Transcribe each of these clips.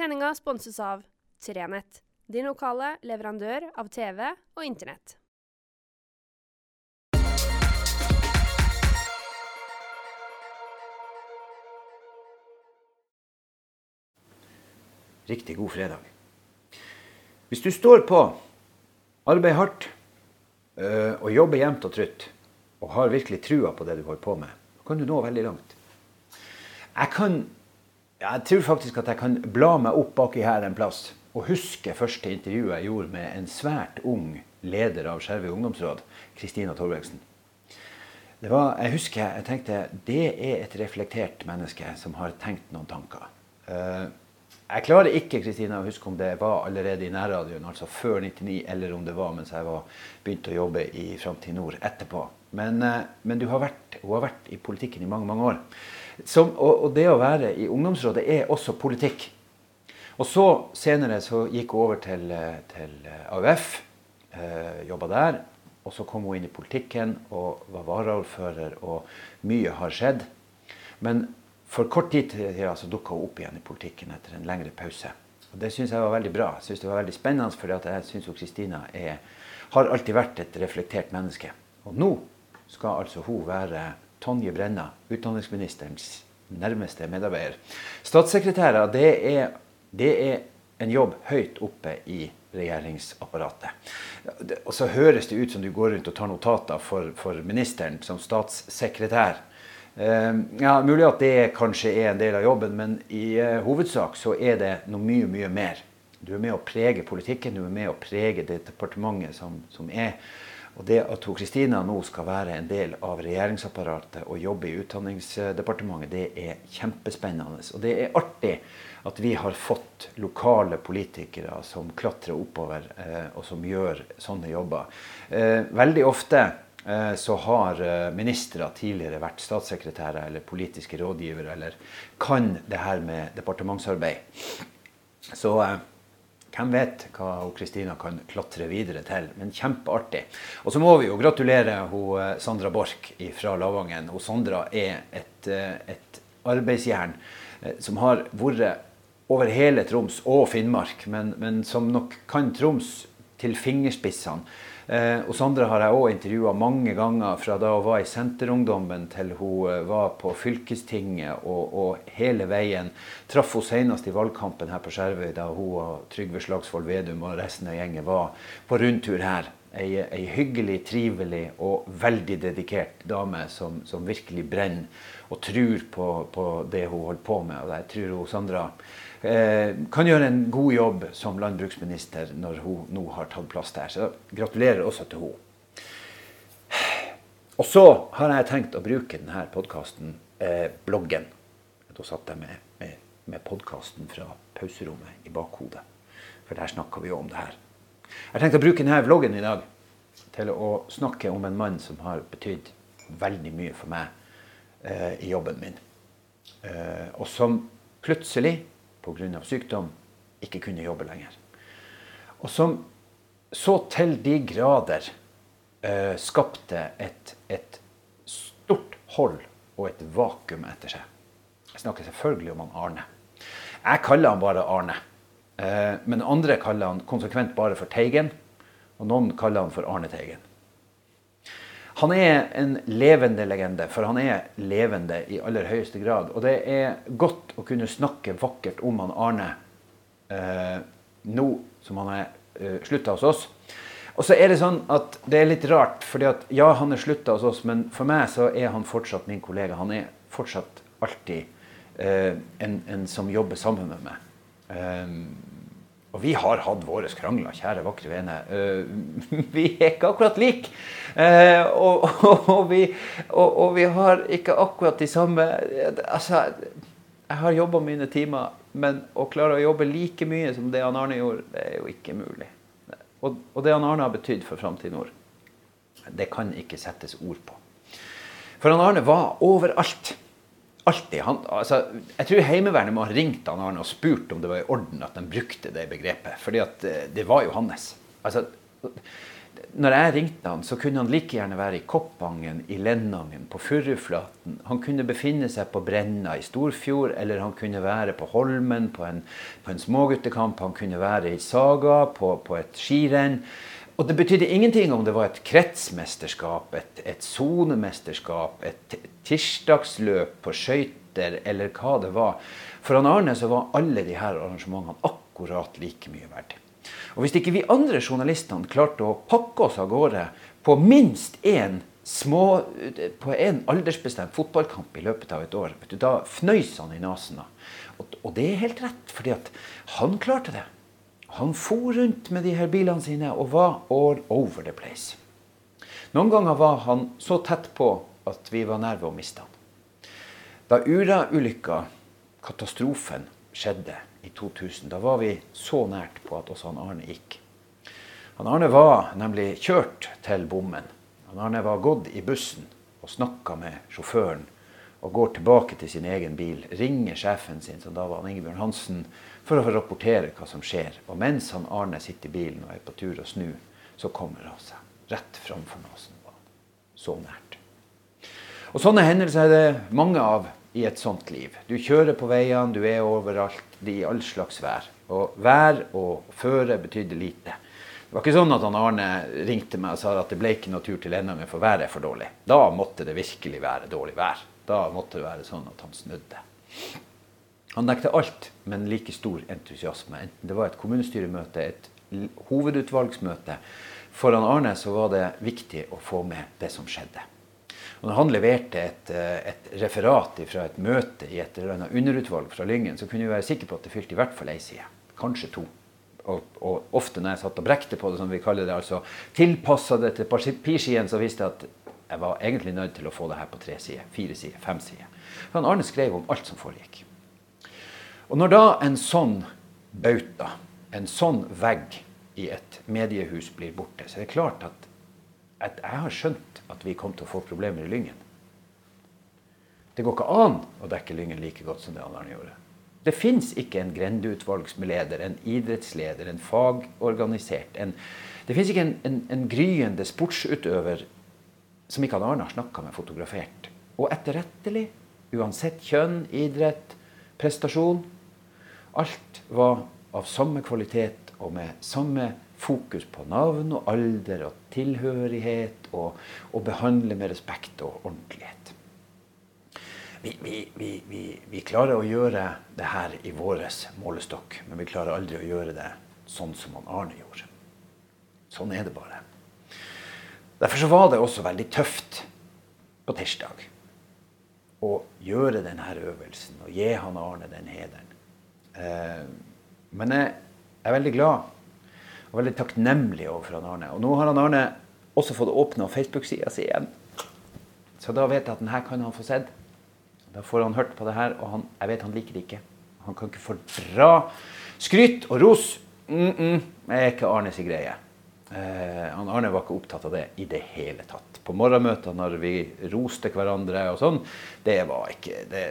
Sendinga sponses av Trenett, din lokale leverandør av TV og Internett. Riktig god fredag. Hvis du står på, arbeider hardt øh, og jobber jevnt og trutt, og har virkelig trua på det du holder på med, kan du nå veldig langt. Jeg kan jeg tror faktisk at jeg kan bla meg opp baki her en plass og huske første intervjuet jeg gjorde med en svært ung leder av Skjervøy ungdomsråd, Kristina Torveksen. Var, jeg husker jeg tenkte det er et reflektert menneske som har tenkt noen tanker. Uh, jeg klarer ikke Kristina, å huske om det var allerede i nærradioen, altså før 99, eller om det var mens jeg begynte å jobbe i Framtid Nord etterpå. Men, uh, men har vært, hun har vært i politikken i mange, mange år. Som, og, og, det å være i ungdomsrådet er også politikk. Og så senere så gikk hun over til, til AUF, eh, jobba der. Og så kom hun inn i politikken og var varaordfører, og mye har skjedd. Men for kort tid siden så dukka hun opp igjen i politikken etter en lengre pause. Og Det syns jeg var veldig bra. Jeg synes det var veldig spennende, for jeg syns Kristina har alltid vært et reflektert menneske. Og nå skal altså hun være Tonje Brenna, utdanningsministerens nærmeste medarbeider. Statssekretærer, det er, det er en jobb høyt oppe i regjeringsapparatet. Og så høres det ut som du går rundt og tar notater for, for ministeren som statssekretær. Uh, ja, Mulig at det kanskje er en del av jobben, men i uh, hovedsak så er det noe mye, mye mer. Du er med å prege politikken, du er med å prege det departementet som, som er. Og det at Kristina nå skal være en del av regjeringsapparatet og jobbe i Utdanningsdepartementet, det er kjempespennende. Og det er artig at vi har fått lokale politikere som klatrer oppover, eh, og som gjør sånne jobber. Eh, veldig ofte eh, så har ministre tidligere vært statssekretærer eller politiske rådgivere, eller kan det her med departementsarbeid. Så hvem vet hva Kristina kan klatre videre til. Men kjempeartig. Og så må vi jo gratulere hun eh, Sandra Borch fra Lavangen. Hun Sandra er et, eh, et arbeidsjern eh, som har vært over hele Troms og Finnmark, men, men som nok kan Troms til fingerspissene. Eh, og Sandra har jeg òg intervjua mange ganger, fra da hun var i Senterungdommen til hun eh, var på fylkestinget og, og hele veien. Traff hun senest i valgkampen her på Skjervøy, da hun og Trygve Slagsvold Vedum og resten av gjengen var på rundtur her. Ei, ei, hyggelig, trivelig og veldig dedikert dame som, som virkelig brenner og tror på, på, det hun holder på med. Og jeg tror hun, Sandra kan gjøre en god jobb som landbruksminister når hun nå har tatt plass der. Så gratulerer også til henne. Og så har jeg tenkt å bruke denne podkasten, eh, bloggen. Da satt jeg med, med, med podkasten fra pauserommet i bakhodet. For der snakka vi jo om det her. Jeg har tenkt å bruke denne vloggen i dag til å snakke om en mann som har betydd veldig mye for meg eh, i jobben min. Eh, og som plutselig pga. sykdom ikke kunne jobbe lenger. Og som så til de grader eh, skapte et, et, stort hold og et vakuum etter seg. Jeg snakker selvfølgelig om han Arne. Jeg kaller han bare Arne. Eh, men andre kaller han konsekvent bare for Teigen. Og noen kaller han for Arne Teigen. Han er en levende legende, for han er levende i aller høyeste grad. Og det er godt å kunne snakke vakkert om han Arne eh, nå som han er eh, slutta hos oss. Og så er det sånn at det er litt rart, fordi at ja, han er slutta hos oss, men for meg så er han fortsatt min kollega. Han er fortsatt alltid eh, en, en, som jobber sammen med meg. Um, og vi har hatt våre krangler, kjære vakre vene. Uh, vi er ikke akkurat like. Uh, og, og, og, vi, og, vi, har ikke akkurat de samme Altså, jeg har jobba mine timer, men å klare å jobbe like mye som det han Arne gjorde, det er jo ikke mulig. Og, det han Arne har betydd for Framtid Nord, det kan ikke settes ord på. For han Arne var overalt. Alltid. Han, altså, jeg tror Heimevernet må ha ringt han Arne og spurt om det var i orden at de brukte det begrepet. fordi eh, det var jo hans. Altså, når jeg ringte han, så kunne han like gjerne være i Koppangen, i Lennangen, på Furuflaten. Han kunne befinne seg på Brenna i Storfjord, eller han kunne være på Holmen på en, på en småguttekamp. Han kunne være i Saga, på, på et skirenn. Og det betydde ingenting om det var et kretsmesterskap, et sonemesterskap, et, et tirsdagsløp på skøyter, eller hva det var. For han Arne så var alle her arrangementene akkurat like mye verdt. Og Hvis ikke vi andre journalistene klarte å pakke oss av gårde på minst én små, på en aldersbestemt fotballkamp i løpet av et år, du, da fnøys han i nesen. Og, og det er helt rett, fordi at han klarte det. Han for rundt med de her bilene sine og var all over the place. Noen ganger var han så tett på at vi var nær ved å miste han. Da Ura-ulykka, katastrofen, skjedde i 2000. Da var vi så nært på at også han Arne gikk. Han Arne var nemlig kjørt til bommen. Han Arne var gått i bussen og snakka med sjåføren. Og går tilbake til sin egen bil, ringer sjefen sin, som da var Ingebjørn Hansen, for å rapportere hva som skjer. Og mens han Arne sitter i bilen og er på tur å snu, så kommer han seg rett framfor nesen på han. Så nært. Og Sånne hendelser er det mange av i et sånt liv. Du kjører på veiene, du er overalt, i all slags vær. Og vær og føre betydde lite. Det var ikke sånn at han Arne ringte meg og sa at det ble ikke noe tur til Endanger, for været er for dårlig. Da måtte det virkelig være dårlig vær. Da måtte det være sånn at han snudde. Han nekta alt, men like stor entusiasme. Enten det var et kommunestyremøte, et hovedutvalgsmøte. Foran Arne så var det viktig å få med det som skjedde. Og når han leverte et, eh, et referat fra et møte i et eller annet underutvalg fra Lyngen, så kunne vi være sikre på at det fylte i hvert fall ei side. Kanskje to. Og, og, ofte når jeg satt og brekte på det, som vi kaller det, altså tilpassa det til papirskien, så visste jeg at jeg var egentlig nødt til å få det her på tre sider, fire sider, fem sider. For Arne skrev om alt som foregikk. Og når da en sånn bauta, en sånn vegg i et mediehus blir borte, så er det klart at at jeg har skjønt at vi kom til å få problemer i Lyngen. Det går ikke an å dekke Lyngen like godt som det Arne gjorde. Det fins ikke en grendeutvalgsleder, en idrettsleder, en fagorganisert en, Det fins ikke en, en, en, gryende sportsutøver som ikke Arne har snakka med, fotografert. Og etterrettelig, uansett kjønn, idrett, prestasjon. Alt var av samme kvalitet og med samme fokus på navn og alder og tilhørighet, og, å behandle med respekt og ordentlighet. Vi, vi, vi, vi, klarer å gjøre det her i vår målestokk, men vi klarer aldri å gjøre det sånn som han Arne gjorde. Sånn er det bare. Derfor så var det også veldig tøft på tirsdag å gjøre denne øvelsen og gi han Arne den hederen. Eh, men jeg er veldig glad og veldig takknemlig overfor han Arne. Og nå har han Arne også fått åpna Facebook-sida si igjen. Så da vet jeg at denne kan han få sett. Da får han hørt på det her, og han, jeg vet han liker det ikke. Han kan ikke fordra skryt og ros. Mm -mm, er ikke Arnes greie. Eh, han Arne var ikke opptatt av det i det hele tatt. På morgenmøtene når vi roste hverandre og sånn, det var ikke det,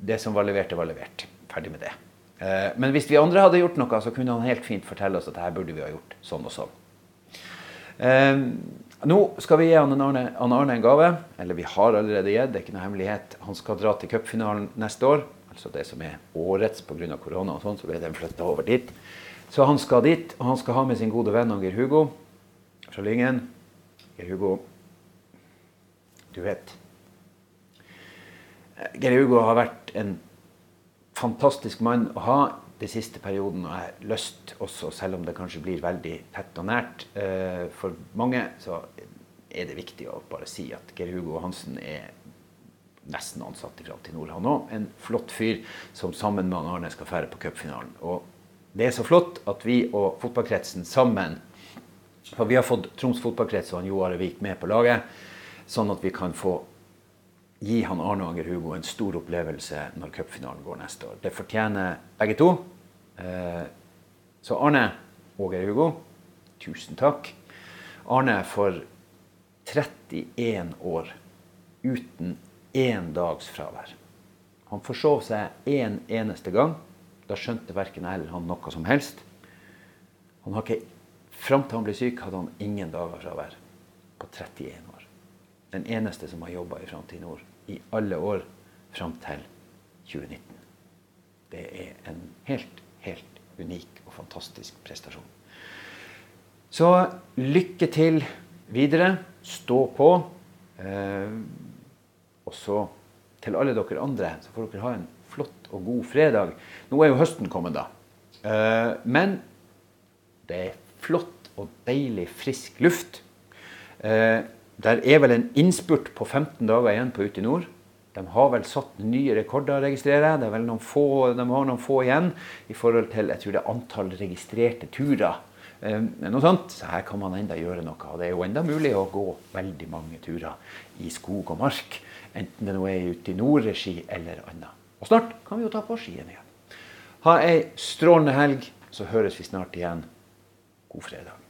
det som var levert, det var levert. Ferdig med det. Eh, men hvis vi andre hadde gjort noe, så kunne han helt fint fortelle oss at her burde vi ha gjort sånn og sånn. Eh, nå skal vi gi han Arne, Arne, en gave. Eller vi har allerede gitt, det er ikke noe hemmelighet. Han skal dra til cupfinalen neste år. Altså det som er årets pga. korona og sånn, så ble den flytta over dit. Så han skal dit, og han skal ha med sin gode venn Geir Hugo fra Lyngen. Geir Hugo, du vet Geir Hugo har vært en fantastisk mann å ha den siste perioden. Og jeg har lyst også, selv om det kanskje blir veldig tett og nært eh, for mange, så er det viktig å bare si at Geir Hugo Hansen er nesten ansatt i Framtid Nord, han òg. En flott fyr som sammen med Arne skal fære på cupfinalen. Og det er så flott at vi og fotballkretsen sammen For vi har fått Troms fotballkrets og Jo Are Vik med på laget, sånn at vi kan få gi han Arne Anger Hugo en stor opplevelse når cupfinalen går neste år. Det fortjener begge to. Eh, så Arne og Geir Hugo, tusen takk. Arne for 31 år uten én dags fravær. Han forsov seg én en eneste gang. Da skjønte verken jeg eller han noe som helst. Han har ikke Fram til han ble syk, hadde han ingen dager fravær. På 31 år. Den eneste som har jobba i Framtid Nord i alle år fram til 2019. Det er en helt, helt unik og fantastisk prestasjon. Så lykke til videre. Stå på. Eh, og så til alle dere andre, så får dere ha en flott og god fredag. Nå er jo høsten kommet, da. Eh, men det er flott og deilig frisk luft. Eh, der er vel en innspurt på 15 dager igjen på Ute i nord. De har vel satt nye rekorder, registrerer jeg. Det er vel noen få, de har noen få igjen i forhold til jeg tror det er antall registrerte turer. Eh, noe sånt. Så her kan man enda gjøre noe. Og det er jo enda mulig å gå veldig mange turer i skog og mark. Enten det nå er ute i nordregi eller annet. Og snart kan vi jo ta på skiene igjen. Ha ei strålende helg, så høres vi snart igjen. God fredag.